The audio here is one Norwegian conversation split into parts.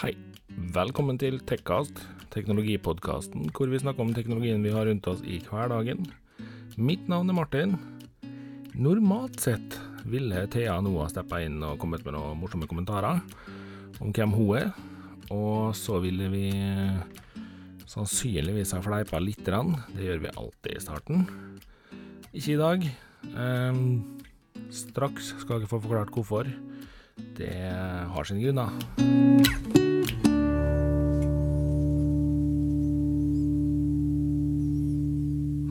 Velkommen til Tekkast, teknologipodkasten hvor vi snakker om teknologien vi har rundt oss i hverdagen. Mitt navn er Martin. Normalt sett ville Thea nå ha steppa inn og kommet med noen morsomme kommentarer om hvem hun er, og så ville vi sannsynligvis ha fleipa lite. Det gjør vi alltid i starten. Ikke i dag. Um, straks skal dere få forklart hvorfor. Det har sine grunner.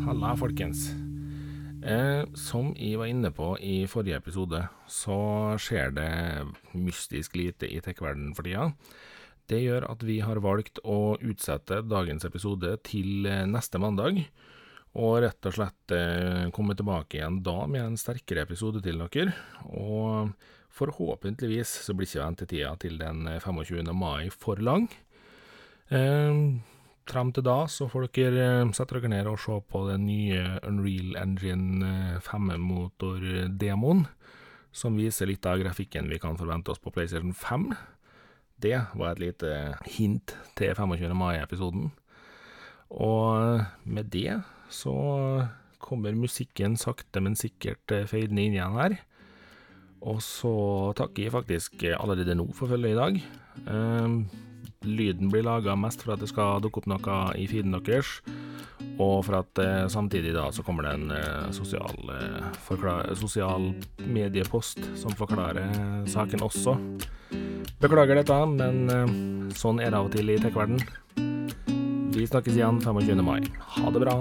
Halla, folkens. Eh, som jeg var inne på i forrige episode, så skjer det mystisk lite i tech-verdenen for tida. Det gjør at vi har valgt å utsette dagens episode til eh, neste mandag, og rett og slett eh, komme tilbake igjen da med en sterkere episode til dere. Og forhåpentligvis så blir ikke ventetida til den 25. mai for lang. Eh, Fram til da så får dere eh, sette dere ned og se på den nye Unreal Engine 5-motor-demoen, som viser litt av grafikken vi kan forvente oss på PlayStation 5. Det var et lite hint til 25. mai-episoden. Og med det så kommer musikken sakte, men sikkert feidende inn igjen her. Og så takker jeg faktisk allerede nå for følget i dag. Um, lyden blir laga mest for at det skal dukke opp noe i feeden deres, og for at eh, samtidig da så kommer det en eh, sosial, eh, sosial mediepost som forklarer saken også. Beklager dette, men eh, sånn er det av og til i tech-verden. Vi snakkes igjen 25. mai. Ha det bra.